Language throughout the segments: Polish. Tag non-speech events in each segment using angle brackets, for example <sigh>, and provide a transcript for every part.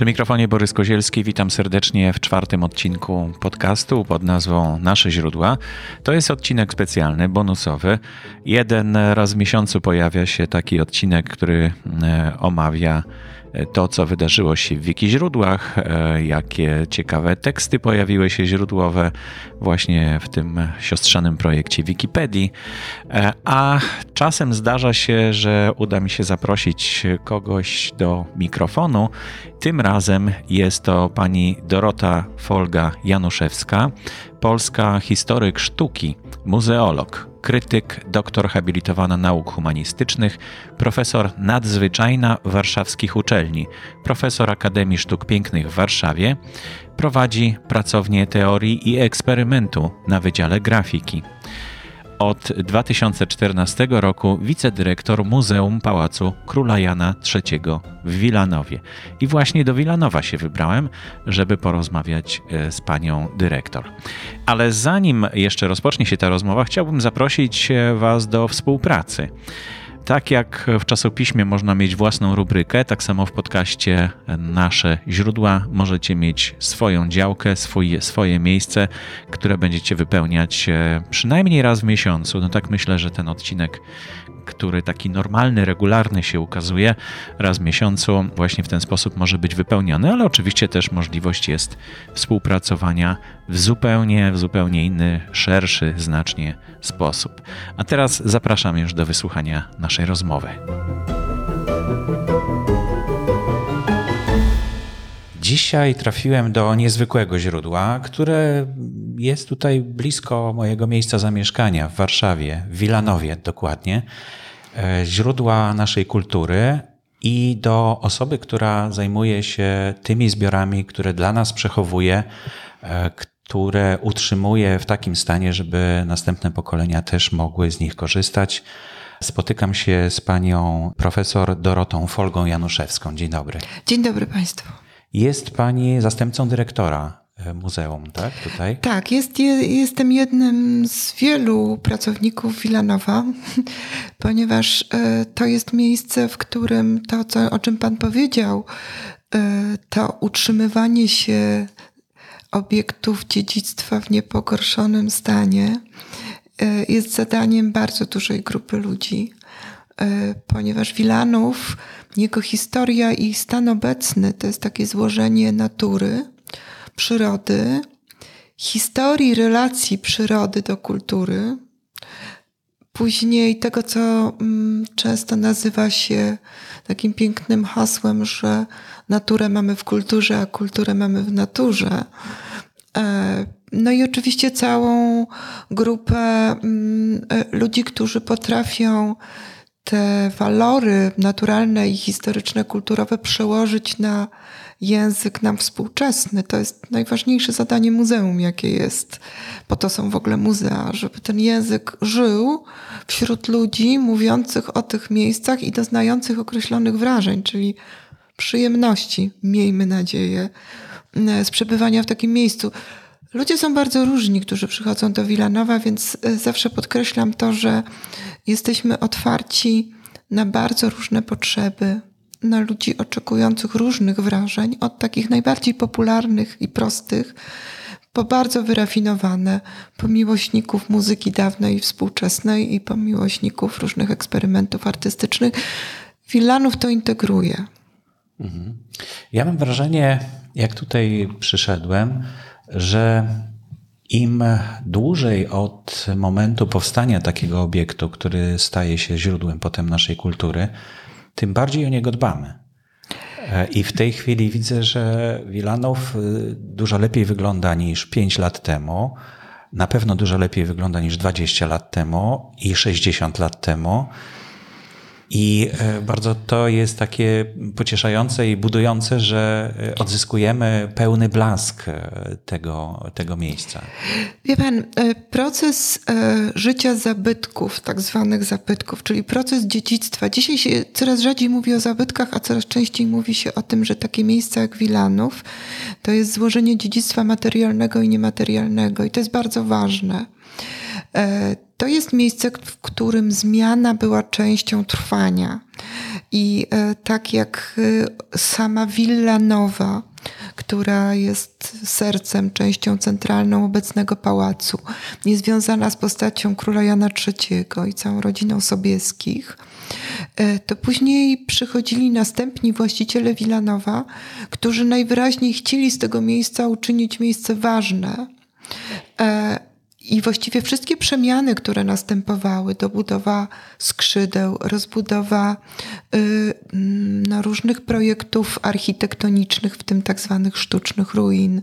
Przy mikrofonie Borys Kozielski, witam serdecznie w czwartym odcinku podcastu pod nazwą Nasze źródła. To jest odcinek specjalny, bonusowy. Jeden raz w miesiącu pojawia się taki odcinek, który e, omawia to, co wydarzyło się w wiki źródłach, e, jakie ciekawe teksty pojawiły się źródłowe właśnie w tym siostrzanym projekcie Wikipedii. E, a czasem zdarza się, że uda mi się zaprosić kogoś do mikrofonu. Tym razem jest to pani Dorota Folga Januszewska, polska historyk sztuki, muzeolog, krytyk, doktor habilitowana nauk humanistycznych, profesor nadzwyczajna warszawskich uczelni, profesor Akademii Sztuk Pięknych w Warszawie, prowadzi pracownię teorii i eksperymentu na Wydziale Grafiki od 2014 roku wicedyrektor Muzeum Pałacu Króla Jana III w Wilanowie. I właśnie do Wilanowa się wybrałem, żeby porozmawiać e, z panią dyrektor. Ale zanim jeszcze rozpocznie się ta rozmowa, chciałbym zaprosić e, Was do współpracy. Tak jak w czasopiśmie można mieć własną rubrykę, tak samo w podcaście Nasze Źródła możecie mieć swoją działkę, swoje, swoje miejsce, które będziecie wypełniać e, przynajmniej raz w miesiącu. No tak myślę, że ten odcinek który taki normalny, regularny się ukazuje raz w miesiącu, właśnie w ten sposób może być wypełniony, ale oczywiście też możliwość jest współpracowania w zupełnie, w zupełnie inny, szerszy znacznie sposób. A teraz zapraszam już do wysłuchania naszej rozmowy. Dzisiaj trafiłem do niezwykłego źródła, które jest tutaj blisko mojego miejsca zamieszkania w Warszawie, w Wilanowie dokładnie. E, źródła naszej kultury i do osoby, która zajmuje się tymi zbiorami, które dla nas przechowuje, e, które utrzymuje w takim stanie, żeby następne pokolenia też mogły z nich korzystać. Spotykam się z panią profesor Dorotą Folgą Januszewską. Dzień dobry. Dzień dobry państwu. Jest pani zastępcą dyrektora muzeum, tak? Tutaj? Tak, jest, jestem jednym z wielu pracowników Wilanowa, <laughs> ponieważ e, to jest miejsce, w którym to, co, o czym pan powiedział, e, to utrzymywanie się obiektów dziedzictwa w niepogorszonym stanie jest zadaniem bardzo dużej grupy ludzi, ponieważ Wilanów jego historia i stan obecny to jest takie złożenie natury, przyrody, historii relacji przyrody do kultury, później tego, co mm, często nazywa się takim pięknym hasłem, że naturę mamy w kulturze, a kulturę mamy w naturze. E, no i oczywiście całą grupę mm, e, ludzi, którzy potrafią te walory naturalne i historyczne, kulturowe przełożyć na język nam współczesny. To jest najważniejsze zadanie muzeum, jakie jest. Po to są w ogóle muzea, żeby ten język żył wśród ludzi mówiących o tych miejscach i doznających określonych wrażeń, czyli przyjemności, miejmy nadzieję, z przebywania w takim miejscu. Ludzie są bardzo różni, którzy przychodzą do Wilanowa, więc e, zawsze podkreślam to, że jesteśmy otwarci na bardzo różne potrzeby, na ludzi oczekujących różnych wrażeń, od takich najbardziej popularnych i prostych, po bardzo wyrafinowane, po miłośników muzyki dawnej i współczesnej i po miłośników różnych eksperymentów artystycznych. Wilanów to integruje. Mhm. Ja mam wrażenie, jak tutaj przyszedłem, że im dłużej od momentu powstania takiego obiektu, który staje się źródłem potem naszej kultury, tym bardziej o niego dbamy. E, I w tej chwili widzę, że Wilanów y, dużo lepiej wygląda niż 5 lat temu. Na pewno dużo lepiej wygląda niż 20 lat temu i 60 lat temu. I e, bardzo to jest takie pocieszające i budujące, że e, odzyskujemy pełny blask e, tego, tego miejsca. Wie pan, proces życia zabytków, tak zwanych zabytków, czyli proces dziedzictwa. Dzisiaj się coraz rzadziej mówi o zabytkach, a coraz częściej mówi się o tym, że takie miejsca jak Wilanów to jest złożenie dziedzictwa materialnego i niematerialnego. I to jest bardzo ważne. To jest miejsce, w którym zmiana była częścią trwania. I tak jak sama Villa Nowa, która jest sercem, częścią centralną obecnego pałacu, niezwiązana z postacią króla Jana III i całą rodziną Sobieskich, e, to później przychodzili następni właściciele Wilanowa, którzy najwyraźniej chcieli z tego miejsca uczynić miejsce ważne. I właściwie wszystkie przemiany, które następowały, dobudowa skrzydeł, rozbudowa y, no, różnych projektów architektonicznych, w tym tak zwanych sztucznych ruin, y,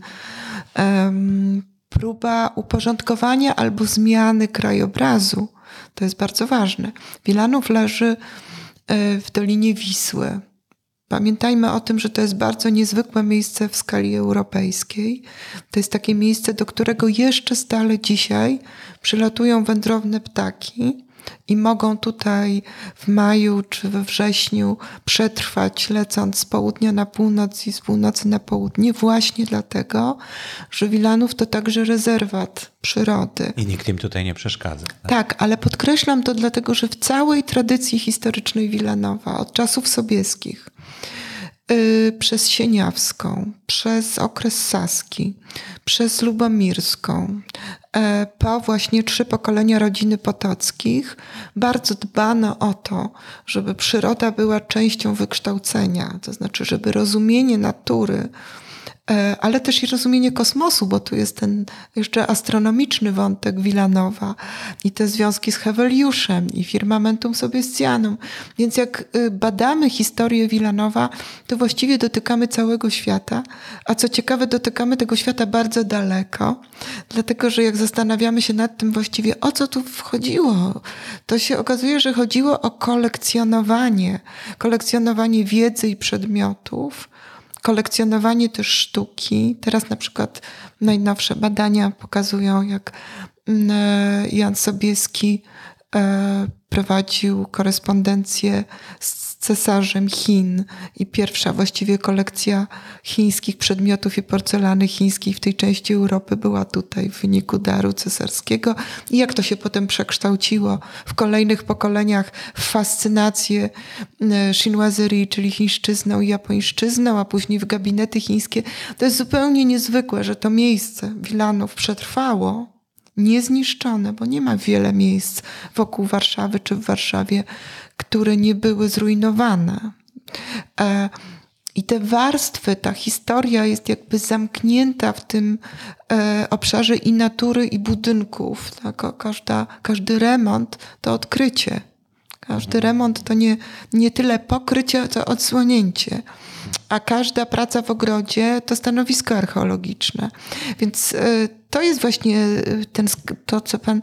próba uporządkowania albo zmiany krajobrazu, to jest bardzo ważne. Wilanów leży y, w Dolinie Wisły. Pamiętajmy o tym, że to jest bardzo niezwykłe miejsce w skali europejskiej. To jest takie miejsce, do którego jeszcze stale dzisiaj przylatują wędrowne ptaki i mogą tutaj w maju czy we wrześniu przetrwać, lecąc z południa na północ i z północy na południe, właśnie dlatego, że Wilanów to także rezerwat przyrody. I nikt im tutaj nie przeszkadza. Tak? tak, ale podkreślam to dlatego, że w całej tradycji historycznej Wilanowa, od czasów sobieskich, Y, przez Sieniawską, przez okres Saski, przez Lubomirską, po właśnie trzy pokolenia rodziny Potockich, bardzo dbano o to, żeby przyroda była częścią wykształcenia, to znaczy, żeby rozumienie natury E, ale też i rozumienie kosmosu, bo tu jest ten jeszcze astronomiczny wątek Wilanowa i te związki z Heweliuszem i firmamentum sobiestianum. Więc jak y, badamy historię Wilanowa, to właściwie dotykamy całego świata, a co ciekawe, dotykamy tego świata bardzo daleko, dlatego że jak zastanawiamy się nad tym właściwie, o co tu wchodziło, to się okazuje, że chodziło o kolekcjonowanie, kolekcjonowanie wiedzy i przedmiotów, kolekcjonowanie też sztuki. Teraz na przykład najnowsze badania pokazują, jak mm, e, Jan Sobieski e, prowadził korespondencję z cesarzem Chin i pierwsza właściwie kolekcja chińskich przedmiotów i porcelany chińskiej w tej części Europy była tutaj w wyniku daru cesarskiego. I jak to się potem przekształciło w kolejnych pokoleniach w fascynację chinoiserie, czyli chińszczyzną i japońszczyzną, a później w gabinety chińskie. To jest zupełnie niezwykłe, że to miejsce Wilanów przetrwało niezniszczone, bo nie ma wiele miejsc wokół Warszawy czy w Warszawie, które nie były zrujnowane. E, I te warstwy, ta historia jest jakby zamknięta w tym e, obszarze i natury, i budynków. Tak? Każda, każdy remont to odkrycie. Każdy remont to nie, nie tyle pokrycie, co odsłonięcie. A każda praca w ogrodzie to stanowisko archeologiczne. Więc e, to jest właśnie ten, to, co pan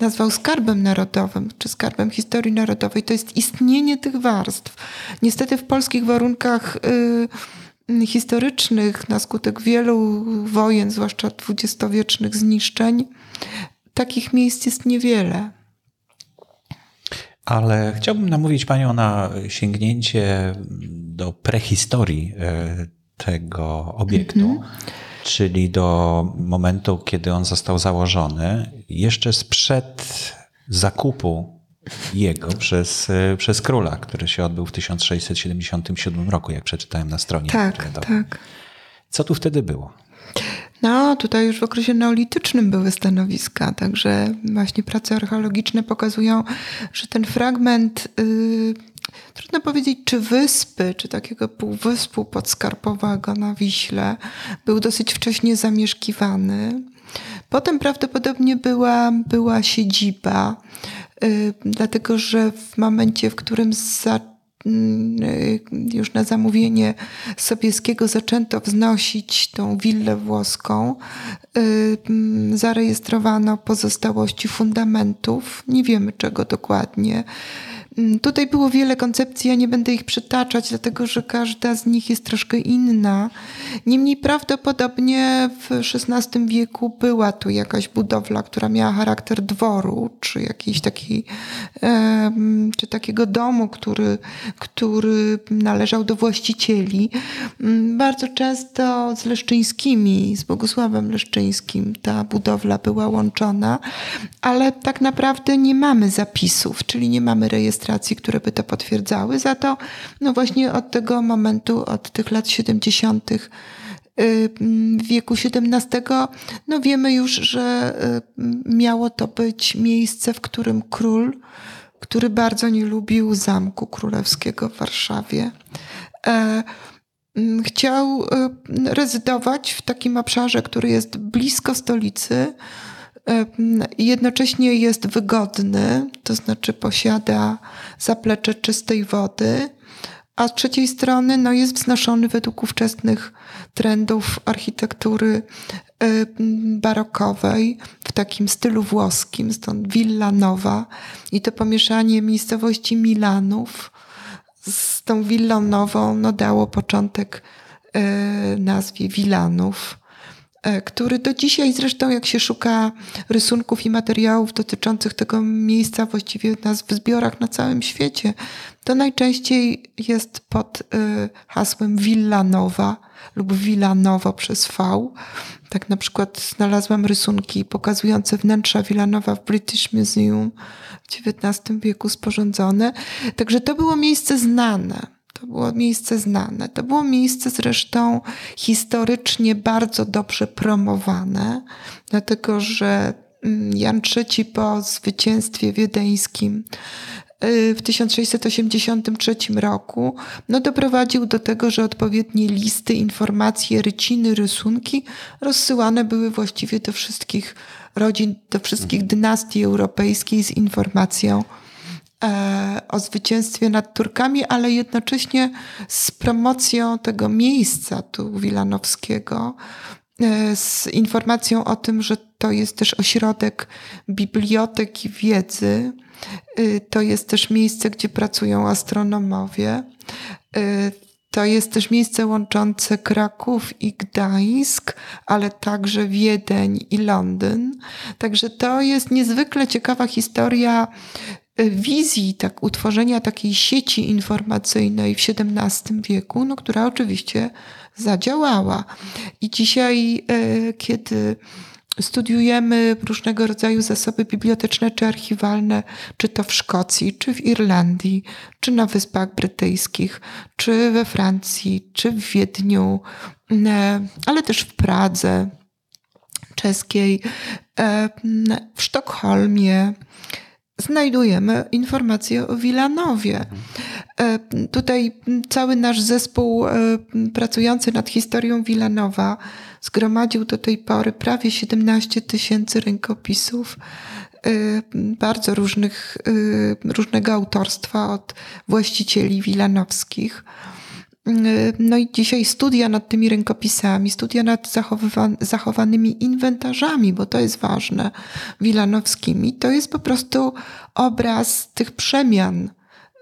nazwał skarbem narodowym, czy skarbem historii narodowej, to jest istnienie tych warstw. Niestety w polskich warunkach y, historycznych, na skutek wielu wojen, zwłaszcza dwudziestowiecznych zniszczeń, takich miejsc jest niewiele. Ale chciałbym namówić Panią na sięgnięcie do prehistorii y, tego obiektu. Mm -hmm czyli do momentu, kiedy on został założony, jeszcze sprzed zakupu jego przez, przez króla, który się odbył w 1677 roku, jak przeczytałem na stronie. Tak, tak. Co tu wtedy było? No, tutaj już w okresie neolitycznym były stanowiska, także właśnie prace archeologiczne pokazują, że ten fragment. Yy, Trudno powiedzieć, czy wyspy, czy takiego półwyspu podskarpowego na Wiśle był dosyć wcześnie zamieszkiwany. Potem prawdopodobnie była, była siedziba, yy, dlatego że w momencie, w którym za, yy, już na zamówienie Sobieskiego zaczęto wznosić tą willę włoską, yy, zarejestrowano pozostałości fundamentów, nie wiemy czego dokładnie. Mm, tutaj było wiele koncepcji, ja nie będę ich przytaczać, dlatego że każda z nich jest troszkę inna. Niemniej prawdopodobnie w XVI wieku była tu jakaś budowla, która miała charakter dworu, czy jakiejś takiej, czy takiego domu, który, który należał do właścicieli. Mm, bardzo często z Leszczyńskimi, z Bogusławem Leszczyńskim ta budowla była łączona, ale tak naprawdę nie mamy zapisów, czyli nie mamy rejestracji rejestracji, które by to potwierdzały. Za to, no właśnie od tego momentu, od tych lat 70., w wieku XVII, no wiemy już, że miało to być miejsce, w którym król, który bardzo nie lubił Zamku Królewskiego w Warszawie, e, chciał e, rezydować w takim obszarze, który jest blisko stolicy, jednocześnie jest wygodny, to znaczy posiada zaplecze czystej wody, a z trzeciej strony no, jest wznoszony według ówczesnych trendów architektury barokowej w takim stylu włoskim, stąd Villa Nowa i to pomieszanie miejscowości Milanów z tą willą nową no, dało początek y, nazwie Wilanów. E, który do dzisiaj zresztą, jak się szuka rysunków i materiałów dotyczących tego miejsca, właściwie nas w zbiorach na całym świecie, to najczęściej jest pod e, hasłem Villa Nowa lub Villa Nowa przez V. Tak na przykład znalazłam rysunki pokazujące wnętrza Nowa w British Museum w XIX wieku sporządzone. Także to było miejsce znane. To było miejsce znane. To było miejsce zresztą historycznie bardzo dobrze promowane, dlatego że mm, Jan III po zwycięstwie wiedeńskim y, w 1683 roku no, doprowadził do tego, że odpowiednie listy, informacje, ryciny, rysunki rozsyłane były właściwie do wszystkich rodzin, do wszystkich mhm. dynastii europejskich z informacją o zwycięstwie nad Turkami, ale jednocześnie z promocją tego miejsca tu wilanowskiego, e, z informacją o tym, że to jest też ośrodek biblioteki wiedzy, e, to jest też miejsce, gdzie pracują astronomowie. To jest też miejsce łączące Kraków i Gdańsk, ale także Wiedeń i Londyn. Także to jest niezwykle ciekawa historia wizji tak, utworzenia takiej sieci informacyjnej w XVII wieku, no, która oczywiście zadziałała. I dzisiaj, e, kiedy studiujemy różnego rodzaju zasoby biblioteczne czy archiwalne, czy to w Szkocji, czy w Irlandii, czy na Wyspach Brytyjskich, czy we Francji, czy w Wiedniu, e, ale też w Pradze czeskiej, e, w Sztokholmie, znajdujemy informacje o Wilanowie. E, tutaj cały nasz zespół e, pracujący nad historią Wilanowa zgromadził do tej pory prawie 17 tysięcy rękopisów e, bardzo różnych, różnego autorstwa od właścicieli wilanowskich. No i dzisiaj studia nad tymi rękopisami, studia nad zachowanymi inwentarzami, bo to jest ważne, wilanowskimi, to jest po prostu obraz tych przemian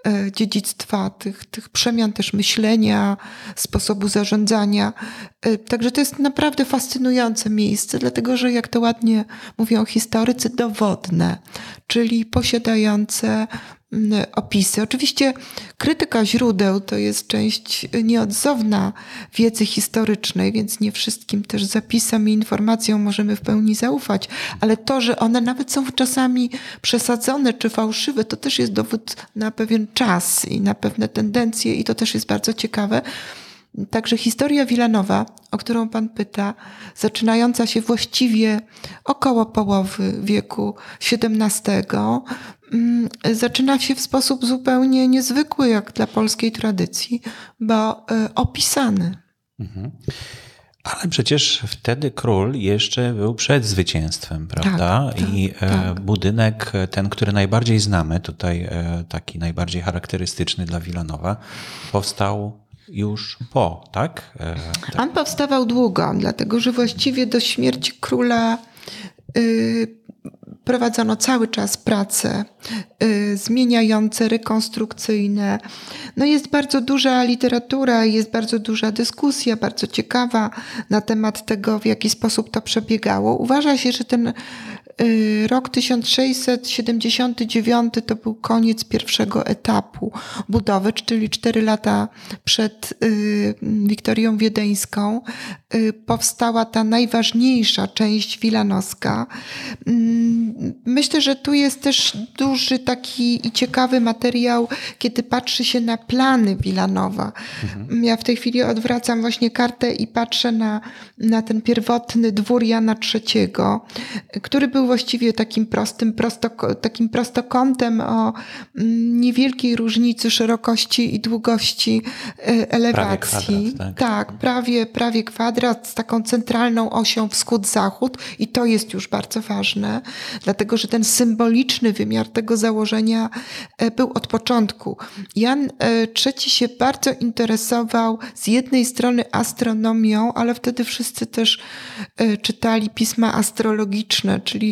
e, dziedzictwa, tych, tych przemian też myślenia, sposobu zarządzania. E, także to jest naprawdę fascynujące miejsce, dlatego że, jak to ładnie mówią historycy, dowodne, czyli posiadające opisy. Oczywiście krytyka źródeł to jest część nieodzowna wiedzy historycznej, więc nie wszystkim też zapisom i informacjom możemy w pełni zaufać, ale to, że one nawet są czasami przesadzone czy fałszywe, to też jest dowód na pewien czas i na pewne tendencje i to też jest bardzo ciekawe. Także historia Wilanowa, o którą Pan pyta, zaczynająca się właściwie około połowy wieku XVII, mm, zaczyna się w sposób zupełnie niezwykły jak dla polskiej tradycji, bo e, opisany. Mhm. Ale przecież wtedy król jeszcze był przed zwycięstwem, prawda? Tak, I tak, e, tak. budynek, ten, który najbardziej znamy, tutaj e, taki najbardziej charakterystyczny dla Wilanowa, powstał już po, tak? Tak? On powstawał długo, dlatego że właściwie do śmierci króla y, prowadzono cały czas prace y, zmieniające, rekonstrukcyjne. No jest bardzo duża literatura, jest bardzo duża dyskusja, bardzo ciekawa na temat tego, w jaki sposób to przebiegało. Uważa się, że ten rok 1679 to był koniec pierwszego etapu budowy, czyli cztery lata przed y, Wiktorią Wiedeńską y, powstała ta najważniejsza część wilanowska. Mm, myślę, że tu jest też duży taki i ciekawy materiał, kiedy patrzy się na plany Wilanowa. Mhm. Ja w tej chwili odwracam właśnie kartę i patrzę na, na ten pierwotny dwór Jana III, który był właściwie takim prostym, takim prostokątem o mm, niewielkiej różnicy szerokości i długości e, elewacji. Prawie kwadrat, tak. tak, prawie, prawie kwadrat z taką centralną osią wschód-zachód i to jest już bardzo ważne, dlatego że ten symboliczny wymiar tego założenia e, był od początku. Jan III e, się bardzo interesował z jednej strony astronomią, ale wtedy wszyscy też czytali pisma astrologiczne, czyli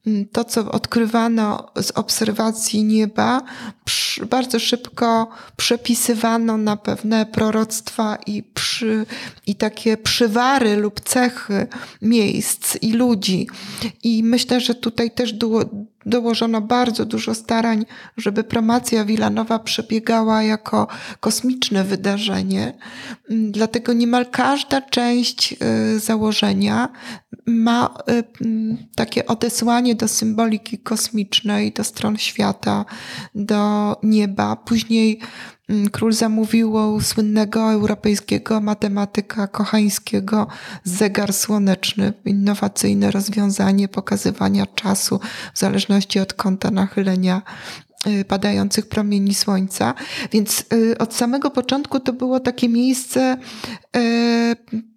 to, co odkrywano z obserwacji nieba, bardzo szybko przepisywano na pewne proroctwa i, przy, i takie przywary lub cechy miejsc i ludzi. I myślę, że tutaj też dołożono bardzo dużo starań, żeby promocja Wilanowa przebiegała jako kosmiczne wydarzenie. Mm, dlatego niemal każda część y, założenia ma y, mm, takie odesłanie do symboliki kosmicznej, do stron świata, do nieba. Później mm, król zamówił słynnego europejskiego matematyka kochańskiego zegar słoneczny, innowacyjne rozwiązanie pokazywania czasu w zależności od kąta nachylenia y, padających promieni słońca. Więc y, od samego początku to było takie miejsce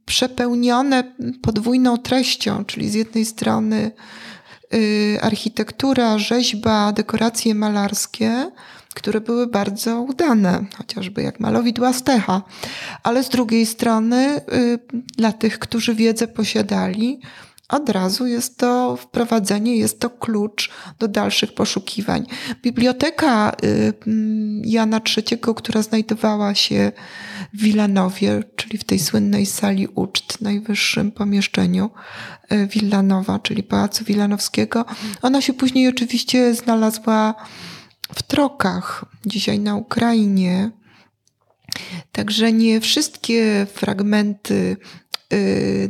przepełnione podwójną treścią, czyli z jednej strony y, architektura, rzeźba, dekoracje malarskie, które były bardzo udane, chociażby jak malowidła Stecha, ale z drugiej strony y, dla tych, którzy wiedzę posiadali, od razu jest to wprowadzenie, jest to klucz do dalszych poszukiwań. Biblioteka y, mm, Jana III, która znajdowała się w Wilanowie, czyli w tej słynnej sali uczt, najwyższym pomieszczeniu Wilanowa, czyli Pałacu Wilanowskiego, ona się później oczywiście znalazła w Trokach, dzisiaj na Ukrainie. Także nie wszystkie fragmenty Y,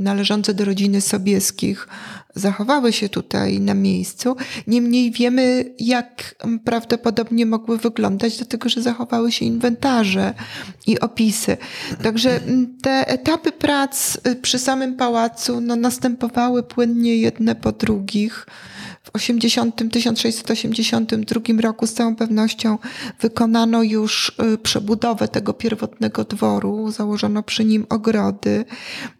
należące do rodziny Sobieskich zachowały się tutaj na miejscu. Niemniej wiemy, jak prawdopodobnie mogły wyglądać, dlatego że zachowały się inwentarze i opisy. Także te etapy prac y, przy samym pałacu no, następowały płynnie jedne po drugich 80, 1682 roku z całą pewnością wykonano już y, przebudowę tego pierwotnego dworu, założono przy nim ogrody.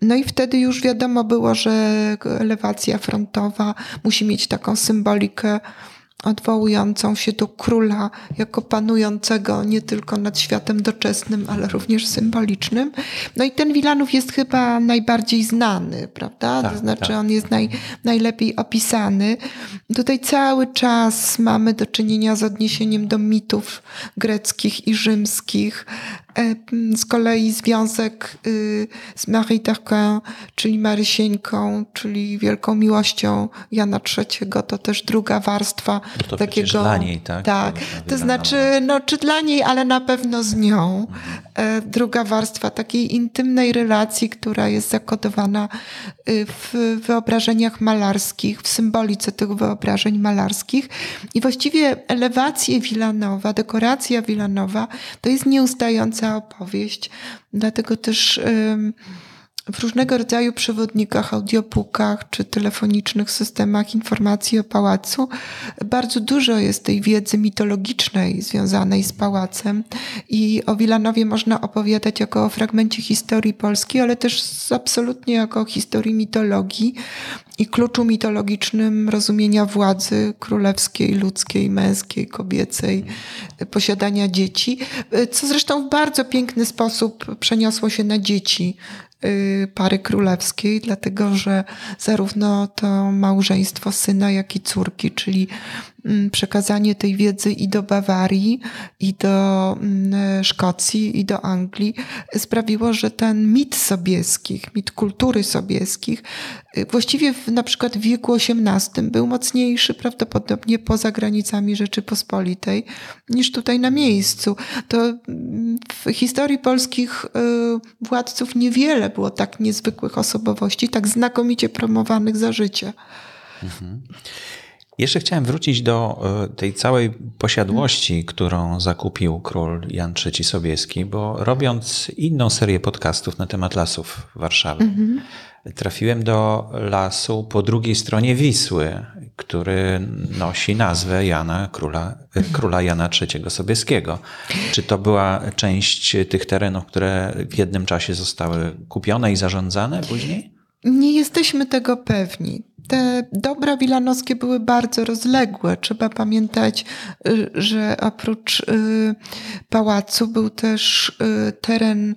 No i wtedy już wiadomo było, że elewacja frontowa musi mieć taką symbolikę odwołującą się do króla jako panującego nie tylko nad światem doczesnym, ale również symbolicznym. No i ten Wilanów jest chyba najbardziej znany, prawda? Tak, to znaczy tak. on jest naj, najlepiej opisany. Tutaj cały czas mamy do czynienia z odniesieniem do mitów greckich i rzymskich, E, z kolei związek y, z Marie d'Arquin, czyli Marysieńką, czyli wielką miłością Jana III, to też druga warstwa to takiego. Dla niej, tak? Tak. To znaczy, no, czy dla niej, ale na pewno z nią. E, druga warstwa takiej intymnej relacji, która jest zakodowana y, w wyobrażeniach malarskich, w symbolice tych wyobrażeń malarskich. I właściwie elewacje Wilanowa, dekoracja Wilanowa to jest nieustająca opowieść. Dlatego też w różnego rodzaju przewodnikach, audiobookach czy telefonicznych systemach informacji o pałacu. Bardzo dużo jest tej wiedzy mitologicznej związanej z pałacem i o Wilanowie można opowiadać jako o fragmencie historii Polski, ale też absolutnie jako o historii mitologii i kluczu mitologicznym rozumienia władzy królewskiej, ludzkiej, męskiej, kobiecej, posiadania dzieci, co zresztą w bardzo piękny sposób przeniosło się na dzieci pary królewskiej, dlatego że zarówno to małżeństwo syna, jak i córki, czyli przekazanie tej wiedzy i do Bawarii, i do mm, Szkocji, i do Anglii sprawiło, że ten mit sobieskich, mit kultury sobieskich y, właściwie w, na przykład w wieku XVIII był mocniejszy prawdopodobnie poza granicami Rzeczypospolitej niż tutaj na miejscu. To mm, w historii polskich y, władców niewiele było tak niezwykłych osobowości, tak znakomicie promowanych za życia. Mhm. Jeszcze chciałem wrócić do e, tej całej posiadłości, którą zakupił król Jan III Sobieski, bo robiąc inną serię podcastów na temat lasów Warszawy, mhm. trafiłem do lasu po drugiej stronie Wisły, który nosi nazwę Jana, króla, króla Jana III Sobieskiego. Czy to była część tych terenów, które w jednym czasie zostały kupione i zarządzane później? Nie jesteśmy tego pewni. Te dobra wilanowskie były bardzo rozległe. Trzeba pamiętać, y, że oprócz y, pałacu był też y, teren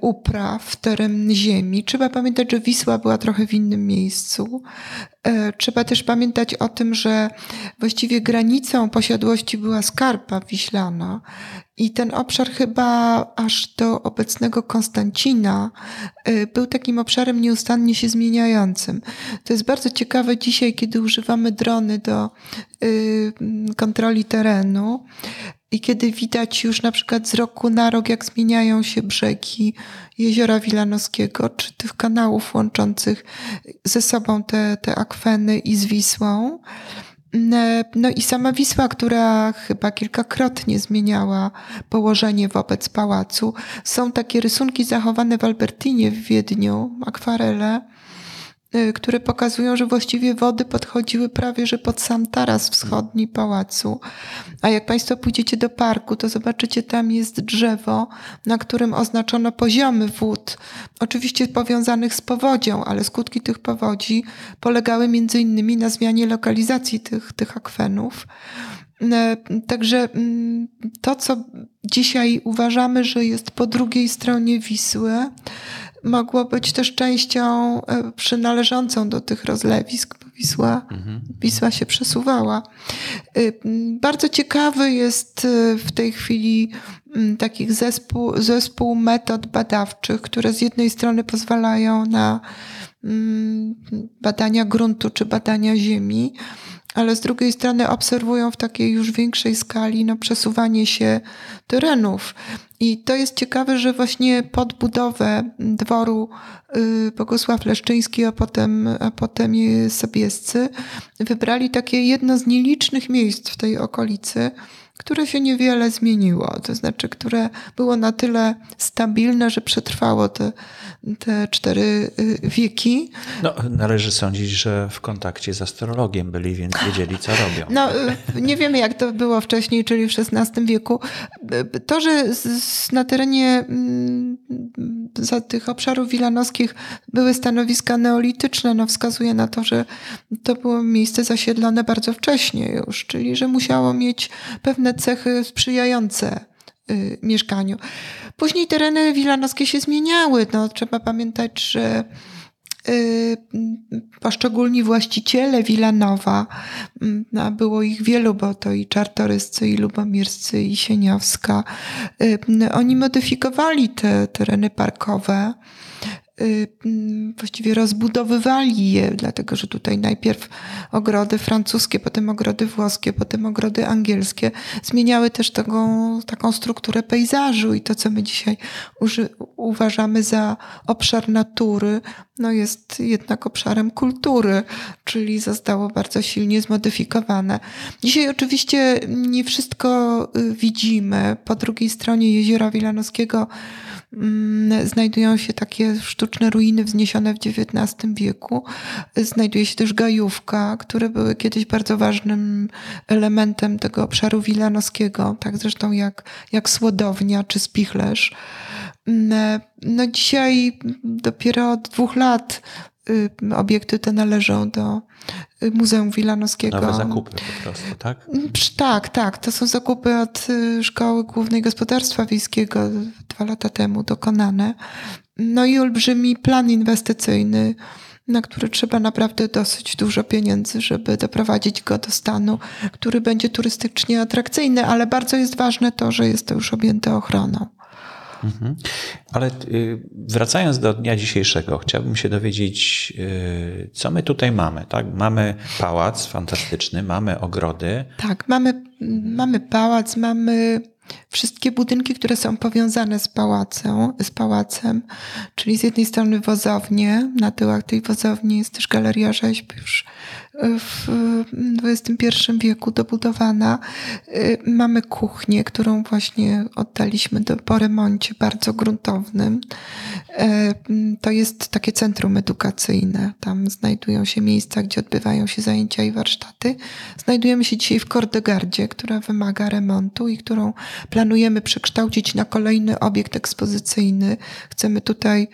upraw, teren ziemi. Trzeba pamiętać, że Wisła była trochę w innym miejscu. Trzeba też pamiętać o tym, że właściwie granicą posiadłości była skarpa wiślana i ten obszar chyba aż do obecnego Konstancina y, był takim obszarem nieustannie się zmieniającym. To jest bardzo ciekawe dzisiaj, kiedy używamy drony do kontroli terenu i kiedy widać już na przykład z roku na rok, jak zmieniają się brzegi jeziora Wilanowskiego, czy tych kanałów łączących ze sobą te, te akweny i z Wisłą. No i sama Wisła, która chyba kilkakrotnie zmieniała położenie wobec pałacu. Są takie rysunki zachowane w Albertinie w Wiedniu, akwarele, które pokazują, że właściwie wody podchodziły prawie że pod sam taras wschodni pałacu. A jak Państwo pójdziecie do parku, to zobaczycie, tam jest drzewo, na którym oznaczono poziomy wód, oczywiście powiązanych z powodzią, ale skutki tych powodzi polegały między innymi na zmianie lokalizacji tych, tych akwenów. Y, także mm, to, co dzisiaj uważamy, że jest po drugiej stronie Wisły, mogło być też częścią e, przynależącą do tych rozlewisk, bo Wisła, mhm. Wisła się przesuwała. E, bardzo ciekawy jest e, w tej chwili takich zespół, zespół metod badawczych, które z jednej strony pozwalają na badania gruntu czy badania ziemi, ale z drugiej strony obserwują w takiej już większej skali no, przesuwanie się terenów. I to jest ciekawe, że właśnie pod budowę dworu y, Bogusław Leszczyński, a potem, a potem Sobiescy wybrali takie jedno z nielicznych miejsc w tej okolicy, które się niewiele zmieniło, to znaczy, które było na tyle stabilne, że przetrwało te, te cztery y, wieki. No, należy sądzić, że w kontakcie z astrologiem byli, więc wiedzieli, co robią. No, y, nie wiemy, jak to było wcześniej, czyli w XVI wieku. To, że na terenie mm, za tych obszarów wilanowskich były stanowiska neolityczne, no wskazuje na to, że to było miejsce zasiedlone bardzo wcześnie już, czyli że musiało mieć pewne cechy sprzyjające y, mieszkaniu. Później tereny wilanowskie się zmieniały. No, trzeba pamiętać, że y, poszczególni właściciele Wilanowa, mm, no, było ich wielu, bo to i czartoryscy, i lubomirscy, i sieniowska, y, oni modyfikowali te tereny parkowe właściwie rozbudowywali je, dlatego że tutaj najpierw ogrody francuskie, potem ogrody włoskie, potem ogrody angielskie zmieniały też taką, taką strukturę pejzażu i to, co my dzisiaj uważamy za obszar natury, no jest jednak obszarem kultury, czyli zostało bardzo silnie zmodyfikowane. Dzisiaj oczywiście nie wszystko y, widzimy. Po drugiej stronie jeziora Wilanowskiego znajdują się takie sztuczne ruiny wzniesione w XIX wieku. Znajduje się też gajówka, które były kiedyś bardzo ważnym elementem tego obszaru wilanowskiego, tak zresztą jak, jak Słodownia czy Spichlerz. Mm, no dzisiaj dopiero od dwóch lat obiekty te należą do Muzeum Wilanowskiego. Nowe zakupy po prostu, tak? Tak, tak. To są zakupy od y, Szkoły Głównej Gospodarstwa Wiejskiego dwa lata temu dokonane. No i olbrzymi plan inwestycyjny na który trzeba naprawdę dosyć dużo pieniędzy, żeby doprowadzić go do stanu, który będzie turystycznie atrakcyjny, ale bardzo jest ważne to, że jest to już objęte ochroną. Mhm. Ale y, wracając do dnia dzisiejszego, chciałbym się dowiedzieć, y, co my tutaj mamy. Tak? Mamy pałac fantastyczny, mamy ogrody. Tak, mamy, mamy pałac, mamy wszystkie budynki, które są powiązane z pałacem, z pałacem, czyli z jednej strony wozownie, na tyłach tej wozowni jest też galeria rzeźb już w XXI wieku dobudowana. Mamy kuchnię, którą właśnie oddaliśmy do, po remoncie bardzo gruntownym. To jest takie centrum edukacyjne. Tam znajdują się miejsca, gdzie odbywają się zajęcia i warsztaty. Znajdujemy się dzisiaj w Kordegardzie, która wymaga remontu i którą planujemy przekształcić na kolejny obiekt ekspozycyjny. Chcemy tutaj y,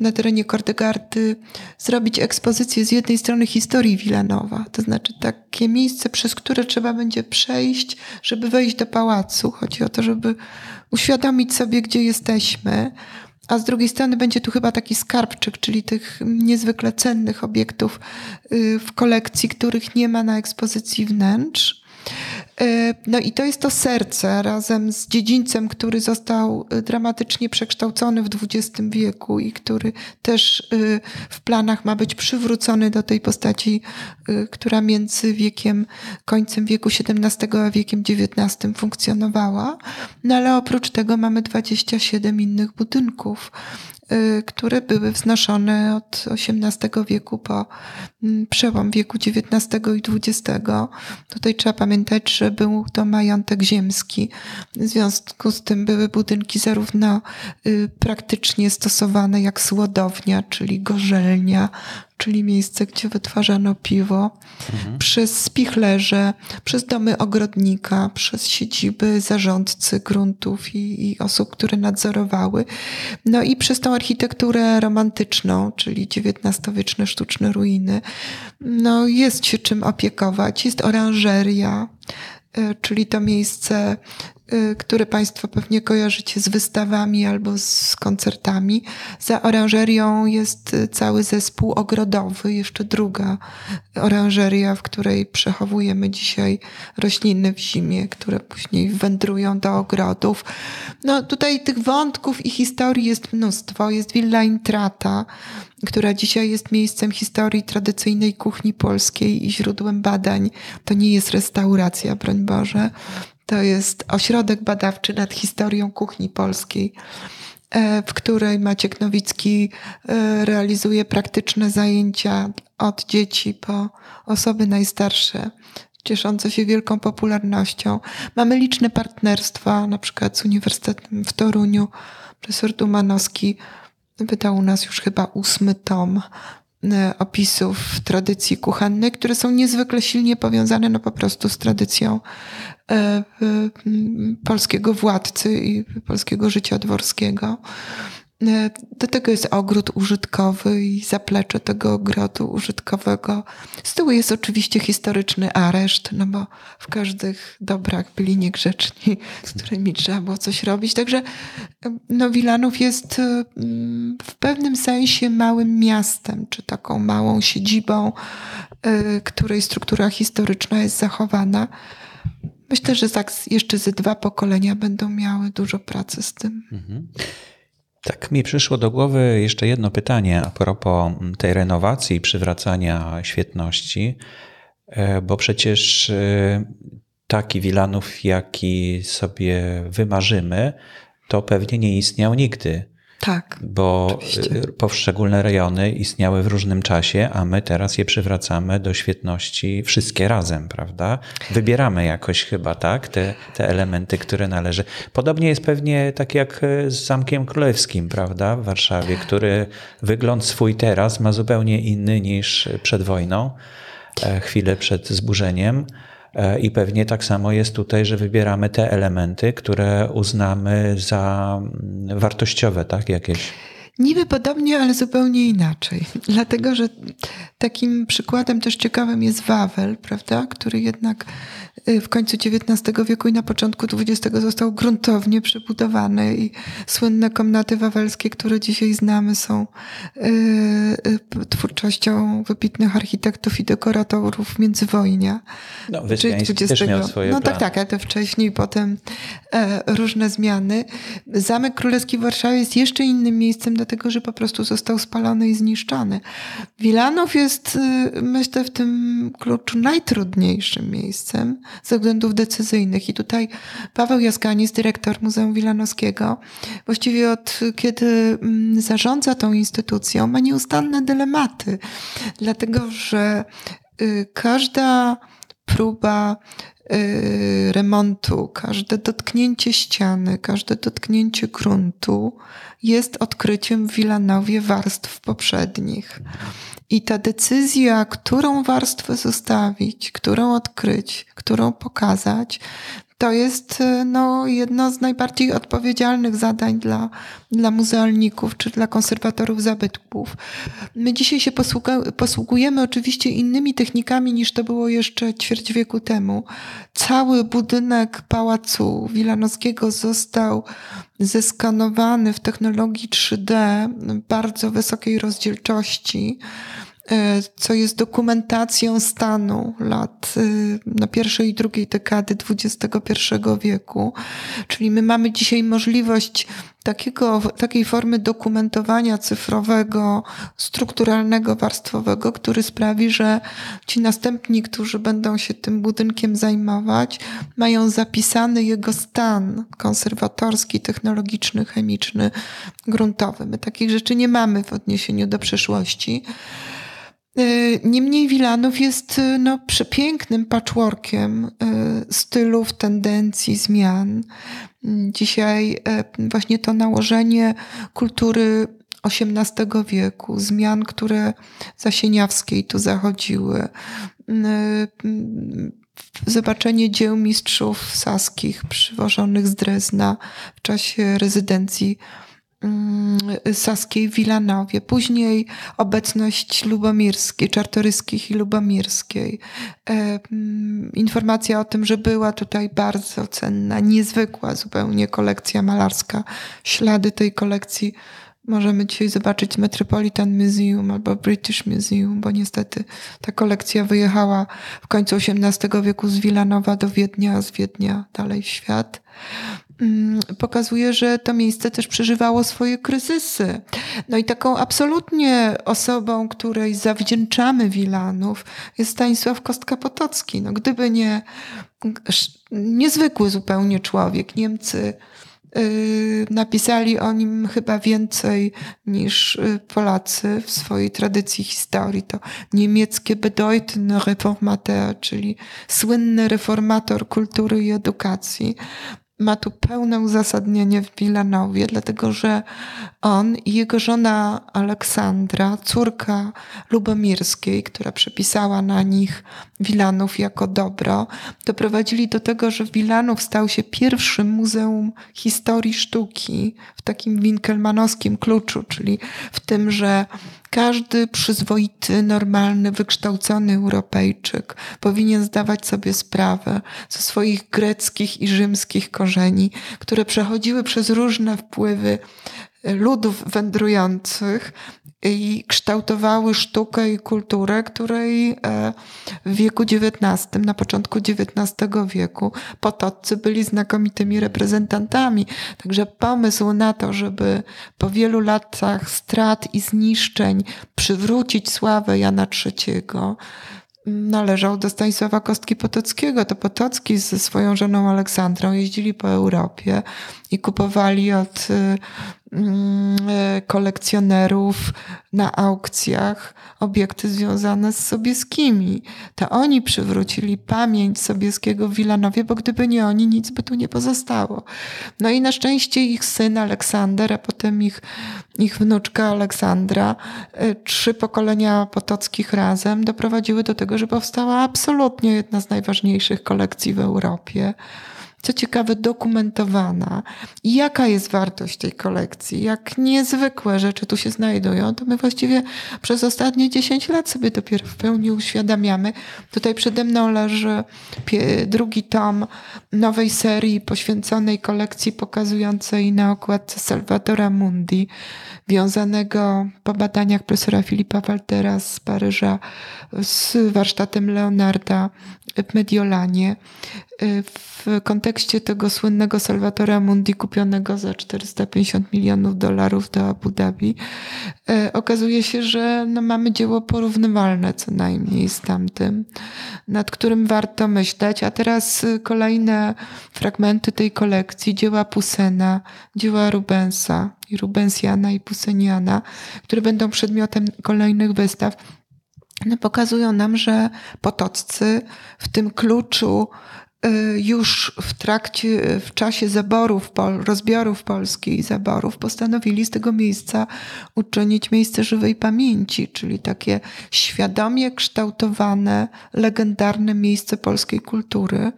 na terenie Kordegardy zrobić ekspozycję z jednej strony historii Wilanowa, to znaczy takie miejsce, przez które trzeba będzie przejść, żeby wejść do pałacu. Chodzi o to, żeby uświadomić sobie, gdzie jesteśmy, a z drugiej strony będzie tu chyba taki skarbczyk, czyli tych niezwykle cennych obiektów y, w kolekcji, których nie ma na ekspozycji wnętrz. E, no i to jest to serce razem z dziedzińcem, który został e, dramatycznie przekształcony w XX wieku i który też e, w planach ma być przywrócony do tej postaci, która między wiekiem, końcem wieku XVII a wiekiem XIX funkcjonowała. No ale oprócz tego mamy 27 innych budynków które były wznoszone od XVIII wieku po mm, przełom wieku XIX i XX. Tutaj trzeba pamiętać, że był to majątek ziemski. W związku z tym były budynki zarówno y, praktycznie stosowane jak słodownia, czyli gorzelnia, czyli miejsce, gdzie wytwarzano piwo, mhm. przez spichlerze, przez domy ogrodnika, przez siedziby zarządcy gruntów i, i, osób, które nadzorowały, no i przez tą architekturę romantyczną, czyli XIX-wieczne sztuczne ruiny. No jest się czym opiekować, jest oranżeria, y, czyli to miejsce które Państwo pewnie kojarzycie z wystawami albo z koncertami. Za oranżerią jest y, cały zespół ogrodowy, jeszcze druga oranżeria, w której przechowujemy dzisiaj rośliny w zimie, które później wędrują do ogrodów. No tutaj tych wątków i historii jest mnóstwo. Jest Villa Intrata, która dzisiaj jest miejscem historii tradycyjnej kuchni polskiej i źródłem badań. To nie jest restauracja, broń Boże. To jest ośrodek badawczy nad historią kuchni polskiej, e, w której Maciek Nowicki e, realizuje praktyczne zajęcia od dzieci po osoby najstarsze, cieszące się wielką popularnością. Mamy liczne partnerstwa, na przykład z Uniwersytetem w Toruniu. Profesor Dumanowski wydał u nas już chyba ósmy tom E, opisów tradycji kuchennej, które są niezwykle silnie powiązane no po prostu z tradycją polskiego władcy i polskiego życia dworskiego. E, do tego jest ogród użytkowy i zaplecze tego ogrodu użytkowego. Z tyłu jest oczywiście historyczny areszt, no bo w każdych dobrach byli niegrzeczni, z którymi trzeba było coś robić. Także no, Wilanów jest w pewnym sensie małym miastem, czy taką małą siedzibą, e, której struktura historyczna jest zachowana. Myślę, że tak jeszcze ze dwa pokolenia będą miały dużo pracy z tym. Mhm. Tak mi przyszło do głowy jeszcze jedno pytanie a propos tej renowacji i przywracania świetności, e, bo przecież e, taki Wilanów, jaki sobie wymarzymy, to pewnie nie istniał nigdy. Tak. Bo oczywiście. Y, poszczególne rejony istniały w różnym czasie, a my teraz je przywracamy do świetności wszystkie razem, prawda? Wybieramy jakoś chyba, tak? Te, te elementy, które należy. Podobnie jest pewnie tak jak z Zamkiem Królewskim, prawda? W Warszawie, który wygląd swój teraz ma zupełnie inny niż przed wojną, e, chwilę przed zburzeniem. E, I pewnie tak samo jest tutaj, że wybieramy te elementy, które uznamy za mm, wartościowe, tak? Jakieś. Niby podobnie, ale zupełnie inaczej. <laughs> Dlatego, że takim przykładem też ciekawym jest Wawel, prawda, który jednak w końcu XIX wieku i na początku XX został gruntownie przebudowany i słynne komnaty wawelskie, które dzisiaj znamy, są y, y, twórczością wybitnych architektów i dekoratorów międzywojnia. No, miał swoje No plany. tak, tak, ale to wcześniej, potem e, różne zmiany. Zamek Królewski w Warszawie jest jeszcze innym miejscem, dlatego że po prostu został spalony i zniszczony. Wilanów jest, y, myślę, w tym kluczu najtrudniejszym miejscem ze względów decyzyjnych. I tutaj Paweł Jaskanis, dyrektor Muzeum Wilanowskiego, właściwie od kiedy mm, zarządza tą instytucją, ma nieustanne dylematy, dlatego że y, każda próba y, remontu, każde dotknięcie ściany, każde dotknięcie gruntu jest odkryciem w Wilanowie warstw poprzednich. I ta decyzja, którą warstwę zostawić, którą odkryć, którą pokazać, to jest e, no, jedno z najbardziej odpowiedzialnych zadań dla, dla muzealników czy dla konserwatorów zabytków. My dzisiaj się posługujemy oczywiście innymi technikami niż to było jeszcze ćwierć wieku temu. Cały budynek pałacu Wilanowskiego został zeskanowany w technologii 3D bardzo wysokiej rozdzielczości. E, co jest dokumentacją stanu lat e, na pierwszej i drugiej dekady XXI wieku. Czyli my mamy dzisiaj możliwość takiego, takiej formy dokumentowania cyfrowego, strukturalnego, warstwowego, który sprawi, że ci następni, którzy będą się tym budynkiem zajmować, mają zapisany jego stan konserwatorski, technologiczny, chemiczny, gruntowy. My takich rzeczy nie mamy w odniesieniu do przeszłości. Y, niemniej Wilanów jest y, no, przepięknym patchworkiem y, stylów, tendencji, zmian. Dzisiaj właśnie to nałożenie kultury XVIII wieku, zmian, które za Sieniawskiej tu zachodziły, zobaczenie dzieł mistrzów saskich przywożonych z Drezna w czasie rezydencji Mm, saskiej w Wilanowie, później obecność lubomirskiej, czartoryskich i lubomirskiej. E, mm, informacja o tym, że była tutaj bardzo cenna, niezwykła zupełnie kolekcja malarska. Ślady tej kolekcji możemy dzisiaj zobaczyć w Metropolitan Museum albo British Museum, bo niestety ta kolekcja wyjechała w końcu XVIII wieku z Wilanowa do Wiednia, z Wiednia dalej w świat. Mm, pokazuje, że to miejsce też przeżywało swoje kryzysy. No i taką absolutnie osobą, której zawdzięczamy Wilanów, jest Stanisław Kostka-Potocki. No gdyby nie niezwykły zupełnie człowiek, Niemcy yy, napisali o nim chyba więcej niż y, Polacy w swojej tradycji historii. To niemieckie bedeutende Reformateur, czyli słynny reformator kultury i edukacji ma tu pełne uzasadnienie w Wilanowie, dlatego że on i jego żona Aleksandra, córka Lubomirskiej, która przepisała na nich Wilanów jako dobro, doprowadzili do tego, że Wilanów stał się pierwszym muzeum historii sztuki w takim winkelmanowskim kluczu, czyli w tym, że każdy przyzwoity, normalny, wykształcony Europejczyk powinien zdawać sobie sprawę ze swoich greckich i rzymskich korzeni, które przechodziły przez różne wpływy ludów wędrujących i kształtowały sztukę i kulturę, której e, w wieku XIX, na początku XIX wieku potoccy byli znakomitymi reprezentantami. Także pomysł na to, żeby po wielu latach strat i zniszczeń przywrócić sławę Jana III, należał do Stanisława Kostki Potockiego. To Potocki ze swoją żoną Aleksandrą jeździli po Europie i kupowali od y, kolekcjonerów na aukcjach obiekty związane z Sobieskimi. To oni przywrócili pamięć Sobieskiego w Wilanowie, bo gdyby nie oni, nic by tu nie pozostało. No i na szczęście ich syn Aleksander, a potem ich, ich wnuczka Aleksandra, y, trzy pokolenia Potockich razem doprowadziły do tego, że powstała absolutnie jedna z najważniejszych kolekcji w Europie co ciekawe, dokumentowana. Jaka jest wartość tej kolekcji? Jak niezwykłe rzeczy tu się znajdują, to my właściwie przez ostatnie 10 lat sobie dopiero w pełni uświadamiamy. Tutaj przede mną leży drugi tom nowej serii poświęconej kolekcji pokazującej na okładce Salvatora Mundi, wiązanego po badaniach profesora Filipa Waltera z Paryża z warsztatem Leonarda w Mediolanie. W kontekście tego słynnego Salvatora Mundi kupionego za 450 milionów dolarów do Abu Dhabi, e, okazuje się, że no mamy dzieło porównywalne co najmniej z tamtym, nad którym warto myśleć. A teraz kolejne fragmenty tej kolekcji, dzieła Pusena, dzieła Rubensa, i Rubensiana i Puseniana, które będą przedmiotem kolejnych wystaw, no pokazują nam, że potoccy w tym kluczu y, już w trakcie, w czasie zaborów, rozbiorów Polski i zaborów postanowili z tego miejsca uczynić miejsce żywej pamięci, czyli takie świadomie kształtowane, legendarne miejsce polskiej kultury,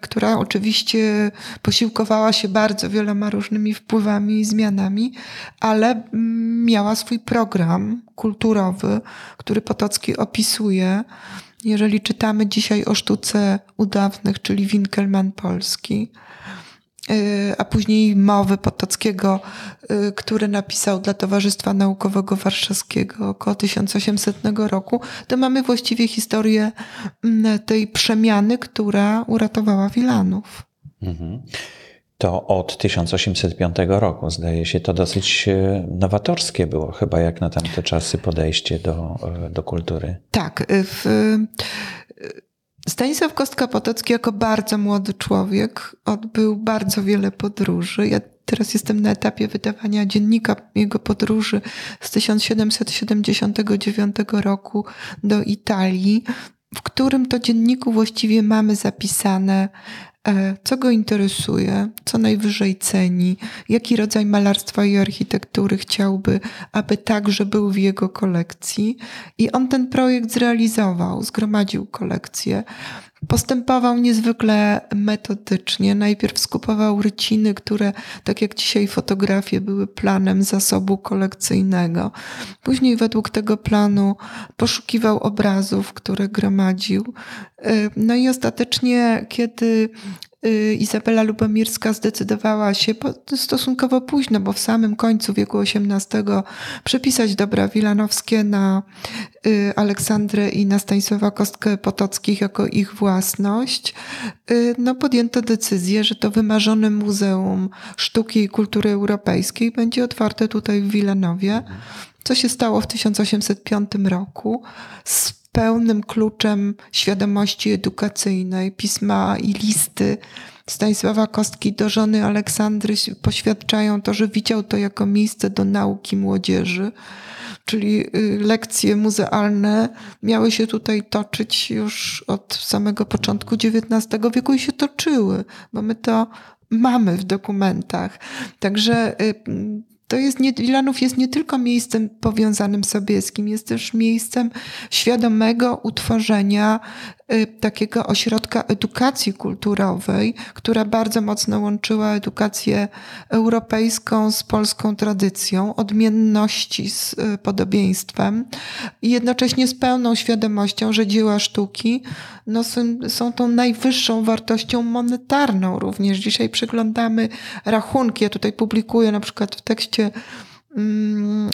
która oczywiście posiłkowała się bardzo wieloma różnymi wpływami i zmianami, ale mm, miała swój program kulturowy, który Potocki opisuje. Jeżeli czytamy dzisiaj o sztuce udawnych, czyli Winkelman Polski, a później mowy Potockiego, y, który napisał dla Towarzystwa Naukowego Warszawskiego około 1800 roku, to mamy właściwie historię mm, tej przemiany, która uratowała Wilanów. Mhm. To od 1805 roku, zdaje się, to dosyć y, nowatorskie było chyba jak na tamte czasy podejście do, do kultury. Tak. W, Stanisław Kostka-Potocki jako bardzo młody człowiek odbył bardzo wiele podróży. Ja teraz jestem na etapie wydawania dziennika jego podróży z 1779 roku do Italii, w którym to dzienniku właściwie mamy zapisane co go interesuje, co najwyżej ceni, jaki rodzaj malarstwa i architektury chciałby, aby także był w jego kolekcji. I on ten projekt zrealizował, zgromadził kolekcję. Postępował niezwykle metodycznie. Najpierw skupował ryciny, które, tak jak dzisiaj fotografie, były planem zasobu kolekcyjnego. Później według tego planu poszukiwał obrazów, które gromadził. Y, no i ostatecznie, kiedy Izabela Lubomirska zdecydowała się stosunkowo późno, bo w samym końcu wieku XVIII przepisać dobra wilanowskie na y, Aleksandrę i na Stanisława Kostkę Potockich jako ich własność, no podjęto decyzję, że to wymarzone Muzeum Sztuki i Kultury Europejskiej będzie otwarte tutaj w Wilanowie, co się stało w 1805 roku pełnym kluczem świadomości edukacyjnej, pisma i listy Stanisława Kostki do żony Aleksandry poświadczają to, że widział to jako miejsce do nauki młodzieży. Czyli y, lekcje muzealne miały się tutaj toczyć już od samego początku XIX wieku i się toczyły, bo my to mamy w dokumentach. Także y, to jest nie, Wilanów jest nie tylko miejscem powiązanym Sobieskim, jest też miejscem świadomego utworzenia takiego ośrodka edukacji kulturowej, która bardzo mocno łączyła edukację europejską z polską tradycją, odmienności z y, podobieństwem i jednocześnie z pełną świadomością, że dzieła sztuki no, są, są tą najwyższą wartością monetarną również. Dzisiaj przeglądamy rachunki. Ja tutaj publikuję na przykład w tekście mm,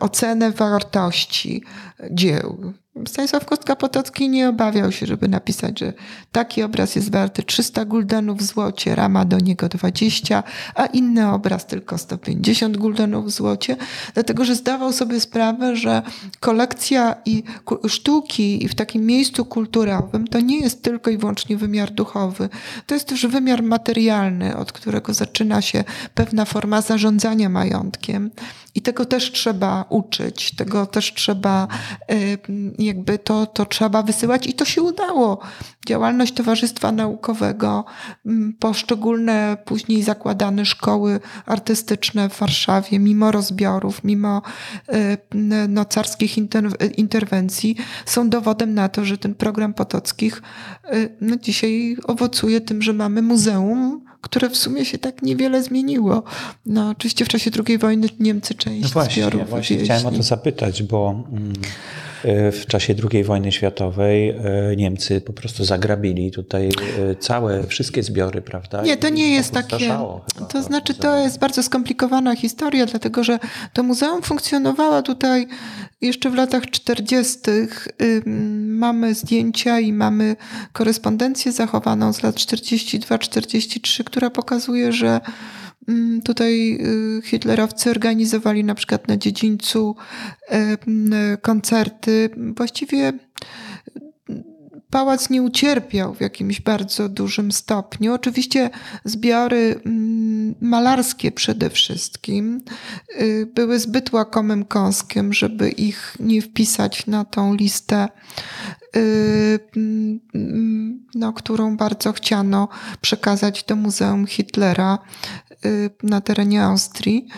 ocenę wartości dzieł. Stanisław Kostka-Potocki nie obawiał się, żeby napisać, że taki obraz jest warty 300 guldenów w złocie, rama do niego 20, a inny obraz tylko 150 guldenów w złocie, dlatego że zdawał sobie sprawę, że kolekcja i sztuki w takim miejscu kulturowym to nie jest tylko i wyłącznie wymiar duchowy, to jest też wymiar materialny, od którego zaczyna się pewna forma zarządzania majątkiem I tego też trzeba uczyć, tego też trzeba, y, jakby to, to trzeba wysyłać i to się udało. Działalność Towarzystwa Naukowego, mm, poszczególne później zakładane szkoły artystyczne w Warszawie, mimo rozbiorów, mimo y, no, carskich interwencji, są dowodem na to, że ten program Potockich y, no, dzisiaj owocuje tym, że mamy muzeum, które w sumie się tak niewiele zmieniło. No, oczywiście w czasie II wojny Niemcy część no właśnie, zbiorów właśnie chciałem o to zapytać, bo mm, w czasie II wojny światowej e, Niemcy po prostu zagrabili tutaj e, całe, wszystkie zbiory, prawda? Nie, to nie jest takie. To znaczy, to jest bardzo skomplikowana historia, dlatego że to muzeum funkcjonowało tutaj jeszcze w latach 40. mamy zdjęcia i mamy korespondencję zachowaną z lat 42-43, która pokazuje, że Tutaj y, hitlerowcy organizowali na przykład na dziedzińcu koncerty. Właściwie pałac nie ucierpiał w jakimś bardzo dużym stopniu. Oczywiście zbiory mm, malarskie przede wszystkim y, były zbyt łakomym kąskiem, żeby ich nie wpisać na tą listę, y, mm, no, którą bardzo chciano przekazać do Muzeum Hitlera y, na terenie Austrii.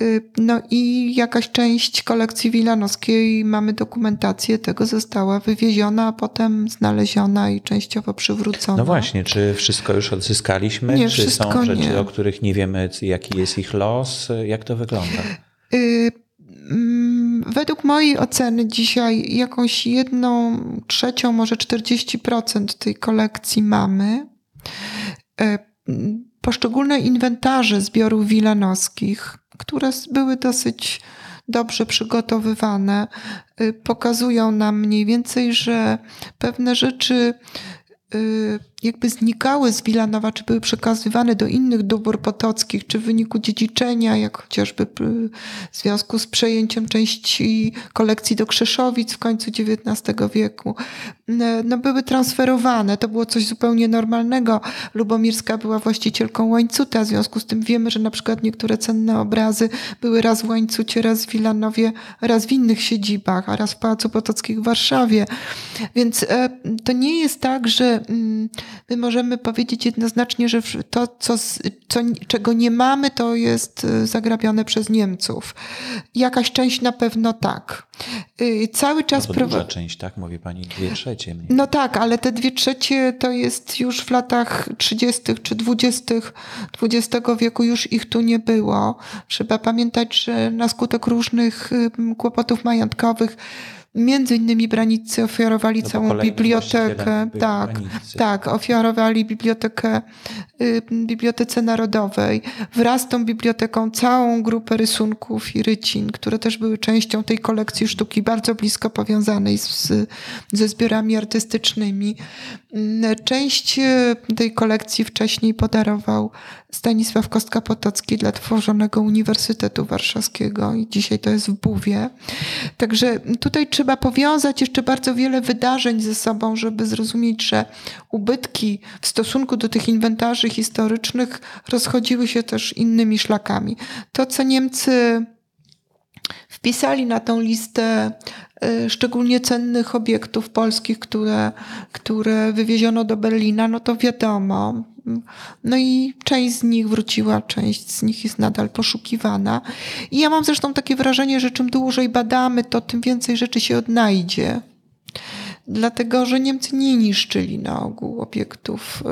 Y, no i jakaś część kolekcji wilanowskiej, mamy dokumentację tego, została wywieziona, a potem znaleziona i częściowo przywrócona. No właśnie, czy wszystko już odzyskaliśmy? Nie, czy są rzeczy, nie. o których nie wiemy, jaki jest ich los? Jak to wygląda? Y, według mojej oceny dzisiaj jakąś jedną trzecią, może 40% tej kolekcji mamy. Y, poszczególne inwentarze zbiorów wilanowskich które były dosyć dobrze przygotowywane, y, pokazują nam mniej więcej, że pewne rzeczy y, jakby znikały z Wilanowa, czy były przekazywane do innych dóbr potockich, czy w wyniku dziedziczenia, jak chociażby w związku z przejęciem części kolekcji do Krzeszowic w końcu XIX wieku, no były transferowane. To było coś zupełnie normalnego. Lubomirska była właścicielką łańcuta, w związku z tym wiemy, że na przykład niektóre cenne obrazy były raz w łańcucie, raz w Wilanowie, raz w innych siedzibach, a raz w Pałacu Potockim w Warszawie. Więc e, to nie jest tak, że mm, my możemy powiedzieć jednoznacznie, że to, co, co, czego nie mamy, to jest y, zagrabione przez Niemców. Jakaś część na pewno tak. Y, cały czas no to duża część, tak? Mówi pani dwie trzecie. Mniej. No tak, ale te dwie trzecie to jest już w latach 30. czy 20. XX wieku już ich tu nie było. Trzeba pamiętać, że na skutek różnych kłopotów majątkowych Między innymi Branicy ofiarowali no całą bibliotekę. Tak, tak, ofiarowali bibliotekę y, Bibliotece Narodowej. Wraz z tą biblioteką całą grupę rysunków i rycin, które też były częścią tej kolekcji sztuki, bardzo blisko powiązanej z, ze zbiorami artystycznymi. Mm, część y, tej kolekcji wcześniej podarował Stanisław Kostka-Potocki dla tworzonego Uniwersytetu Warszawskiego i dzisiaj to jest w Buwie. Także tutaj trzeba powiązać jeszcze bardzo wiele wydarzeń ze sobą, żeby zrozumieć, że ubytki w stosunku do tych inwentarzy historycznych rozchodziły się też innymi szlakami. To, co Niemcy wpisali na tą listę y, szczególnie cennych obiektów polskich, które, które wywieziono do Berlina, no to wiadomo, no i część z nich wróciła, część z nich jest nadal poszukiwana. I ja mam zresztą takie wrażenie, że czym dłużej badamy, to tym więcej rzeczy się odnajdzie. Dlatego, że Niemcy nie niszczyli na ogół obiektów.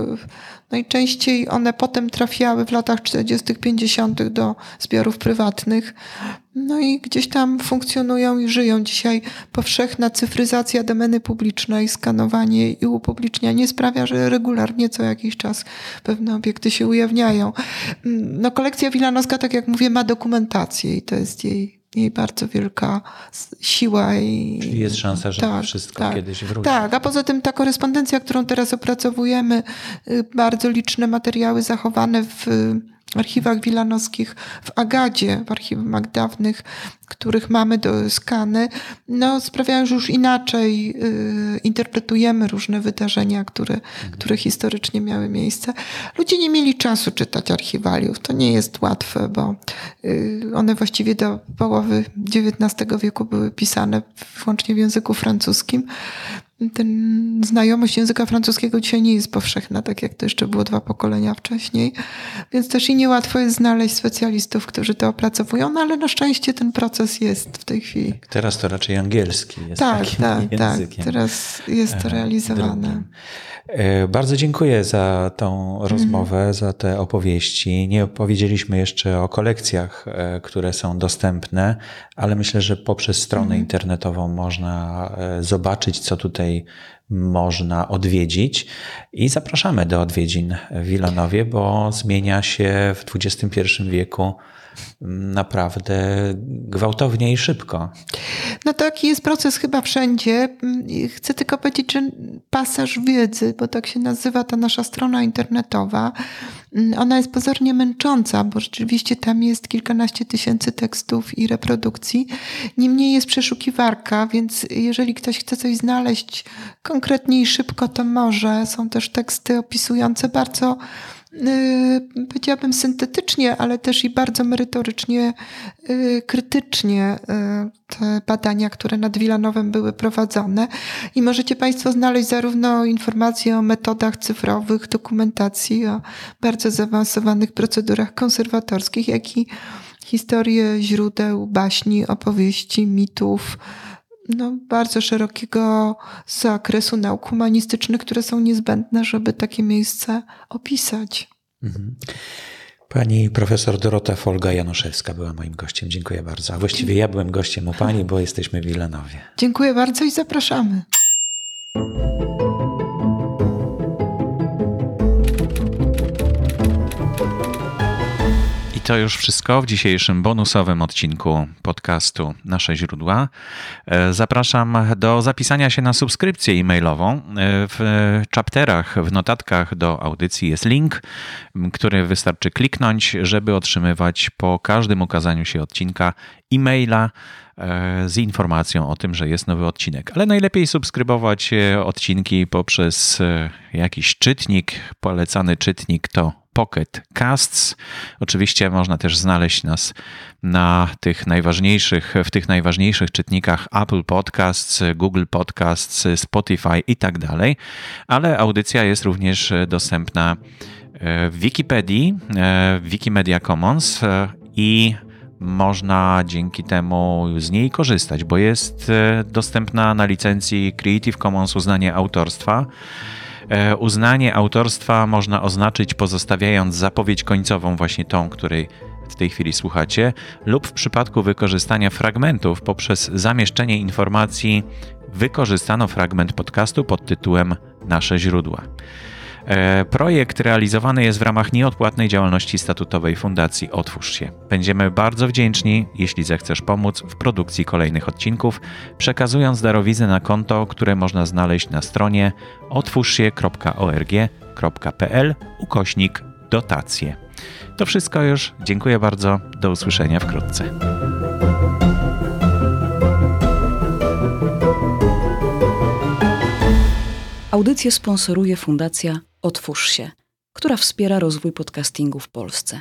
Najczęściej one potem trafiały w latach 40., 50. do zbiorów prywatnych. No i gdzieś tam funkcjonują i żyją. Dzisiaj powszechna cyfryzacja domeny publicznej, skanowanie i upublicznianie sprawia, że regularnie co jakiś czas pewne obiekty się ujawniają. No, kolekcja Wilanowska, tak jak mówię, ma dokumentację i to jest jej jej bardzo wielka siła. I, Czyli jest szansa, że tak, wszystko tak, kiedyś wróci. Tak, a poza tym ta korespondencja, którą teraz opracowujemy, y, bardzo liczne materiały zachowane w archiwach wilanowskich, w Agadzie, w archiwach dawnych, których mamy do skany, no, sprawiają, że już inaczej y, interpretujemy różne wydarzenia, które, mhm. które historycznie miały miejsce. Ludzie nie mieli czasu czytać archiwaliów. To nie jest łatwe, bo y, one właściwie do połowy XIX wieku były pisane wyłącznie w języku francuskim ten znajomość języka francuskiego dzisiaj nie jest powszechna, tak jak to jeszcze było dwa pokolenia wcześniej. Więc też i niełatwo jest znaleźć specjalistów, którzy to opracowują, no ale na szczęście ten proces jest w tej chwili. Teraz to raczej angielski jest tak, takim tak, językiem. Tak, teraz jest to realizowane. Drugim. E, bardzo dziękuję za tą rozmowę, mm. za te opowieści. Nie opowiedzieliśmy jeszcze o kolekcjach, e, które są dostępne, ale myślę, że poprzez stronę mm. internetową można e, zobaczyć, co tutaj można odwiedzić. I zapraszamy do odwiedzin w Wilanowie, bo zmienia się w XXI wieku naprawdę gwałtownie i szybko. No taki jest proces chyba wszędzie. Chcę tylko powiedzieć, że pasaż wiedzy, bo tak się nazywa ta nasza strona internetowa, ona jest pozornie męcząca, bo rzeczywiście tam jest kilkanaście tysięcy tekstów i reprodukcji. Niemniej jest przeszukiwarka, więc jeżeli ktoś chce coś znaleźć konkretnie i szybko, to może. Są też teksty opisujące bardzo powiedziałabym syntetycznie, ale też i bardzo merytorycznie, y, krytycznie y, te badania, które nad Wilanowem były prowadzone. I możecie Państwo znaleźć zarówno informacje o metodach cyfrowych, dokumentacji, o bardzo zaawansowanych procedurach konserwatorskich, jak i historię źródeł, baśni, opowieści, mitów, no, bardzo szerokiego zakresu nauk humanistycznych, które są niezbędne, żeby takie miejsce opisać. Mhm. Pani profesor Dorota Folga-Januszewska była moim gościem. Dziękuję bardzo. A właściwie ja byłem gościem u Pani, bo jesteśmy w Wilanowie. Dziękuję bardzo i zapraszamy. To już wszystko w dzisiejszym bonusowym odcinku podcastu Nasze Źródła. E, zapraszam do zapisania się na subskrypcję e-mailową. E, w chapterach, w notatkach do audycji jest link, który wystarczy kliknąć, żeby otrzymywać po każdym ukazaniu się odcinka e-maila e, z informacją o tym, że jest nowy odcinek. Ale najlepiej subskrybować odcinki poprzez jakiś czytnik. Polecany czytnik to Pocket Casts. Oczywiście można też znaleźć nas na tych najważniejszych, w tych najważniejszych czytnikach Apple Podcasts, Google Podcasts, Spotify i tak dalej, ale audycja jest również dostępna e, w Wikipedii, e, w Wikimedia Commons e, i można dzięki temu z niej korzystać, bo jest dostępna na licencji Creative Commons uznanie autorstwa. E, uznanie autorstwa można oznaczyć pozostawiając zapowiedź końcową, właśnie tą, której w tej chwili słuchacie, lub w przypadku wykorzystania fragmentów poprzez zamieszczenie informacji wykorzystano fragment podcastu pod tytułem Nasze źródła. E, projekt realizowany jest w ramach nieodpłatnej działalności statutowej Fundacji Otwórz się. Będziemy bardzo wdzięczni, jeśli zechcesz pomóc w produkcji kolejnych odcinków, przekazując darowiznę na konto, które można znaleźć na stronie otwórzsie.org.pl ukośnik dotacje. To wszystko już. Dziękuję bardzo. Do usłyszenia wkrótce. Audycję sponsoruje Fundacja Otwórz się, która wspiera rozwój podcastingu w Polsce.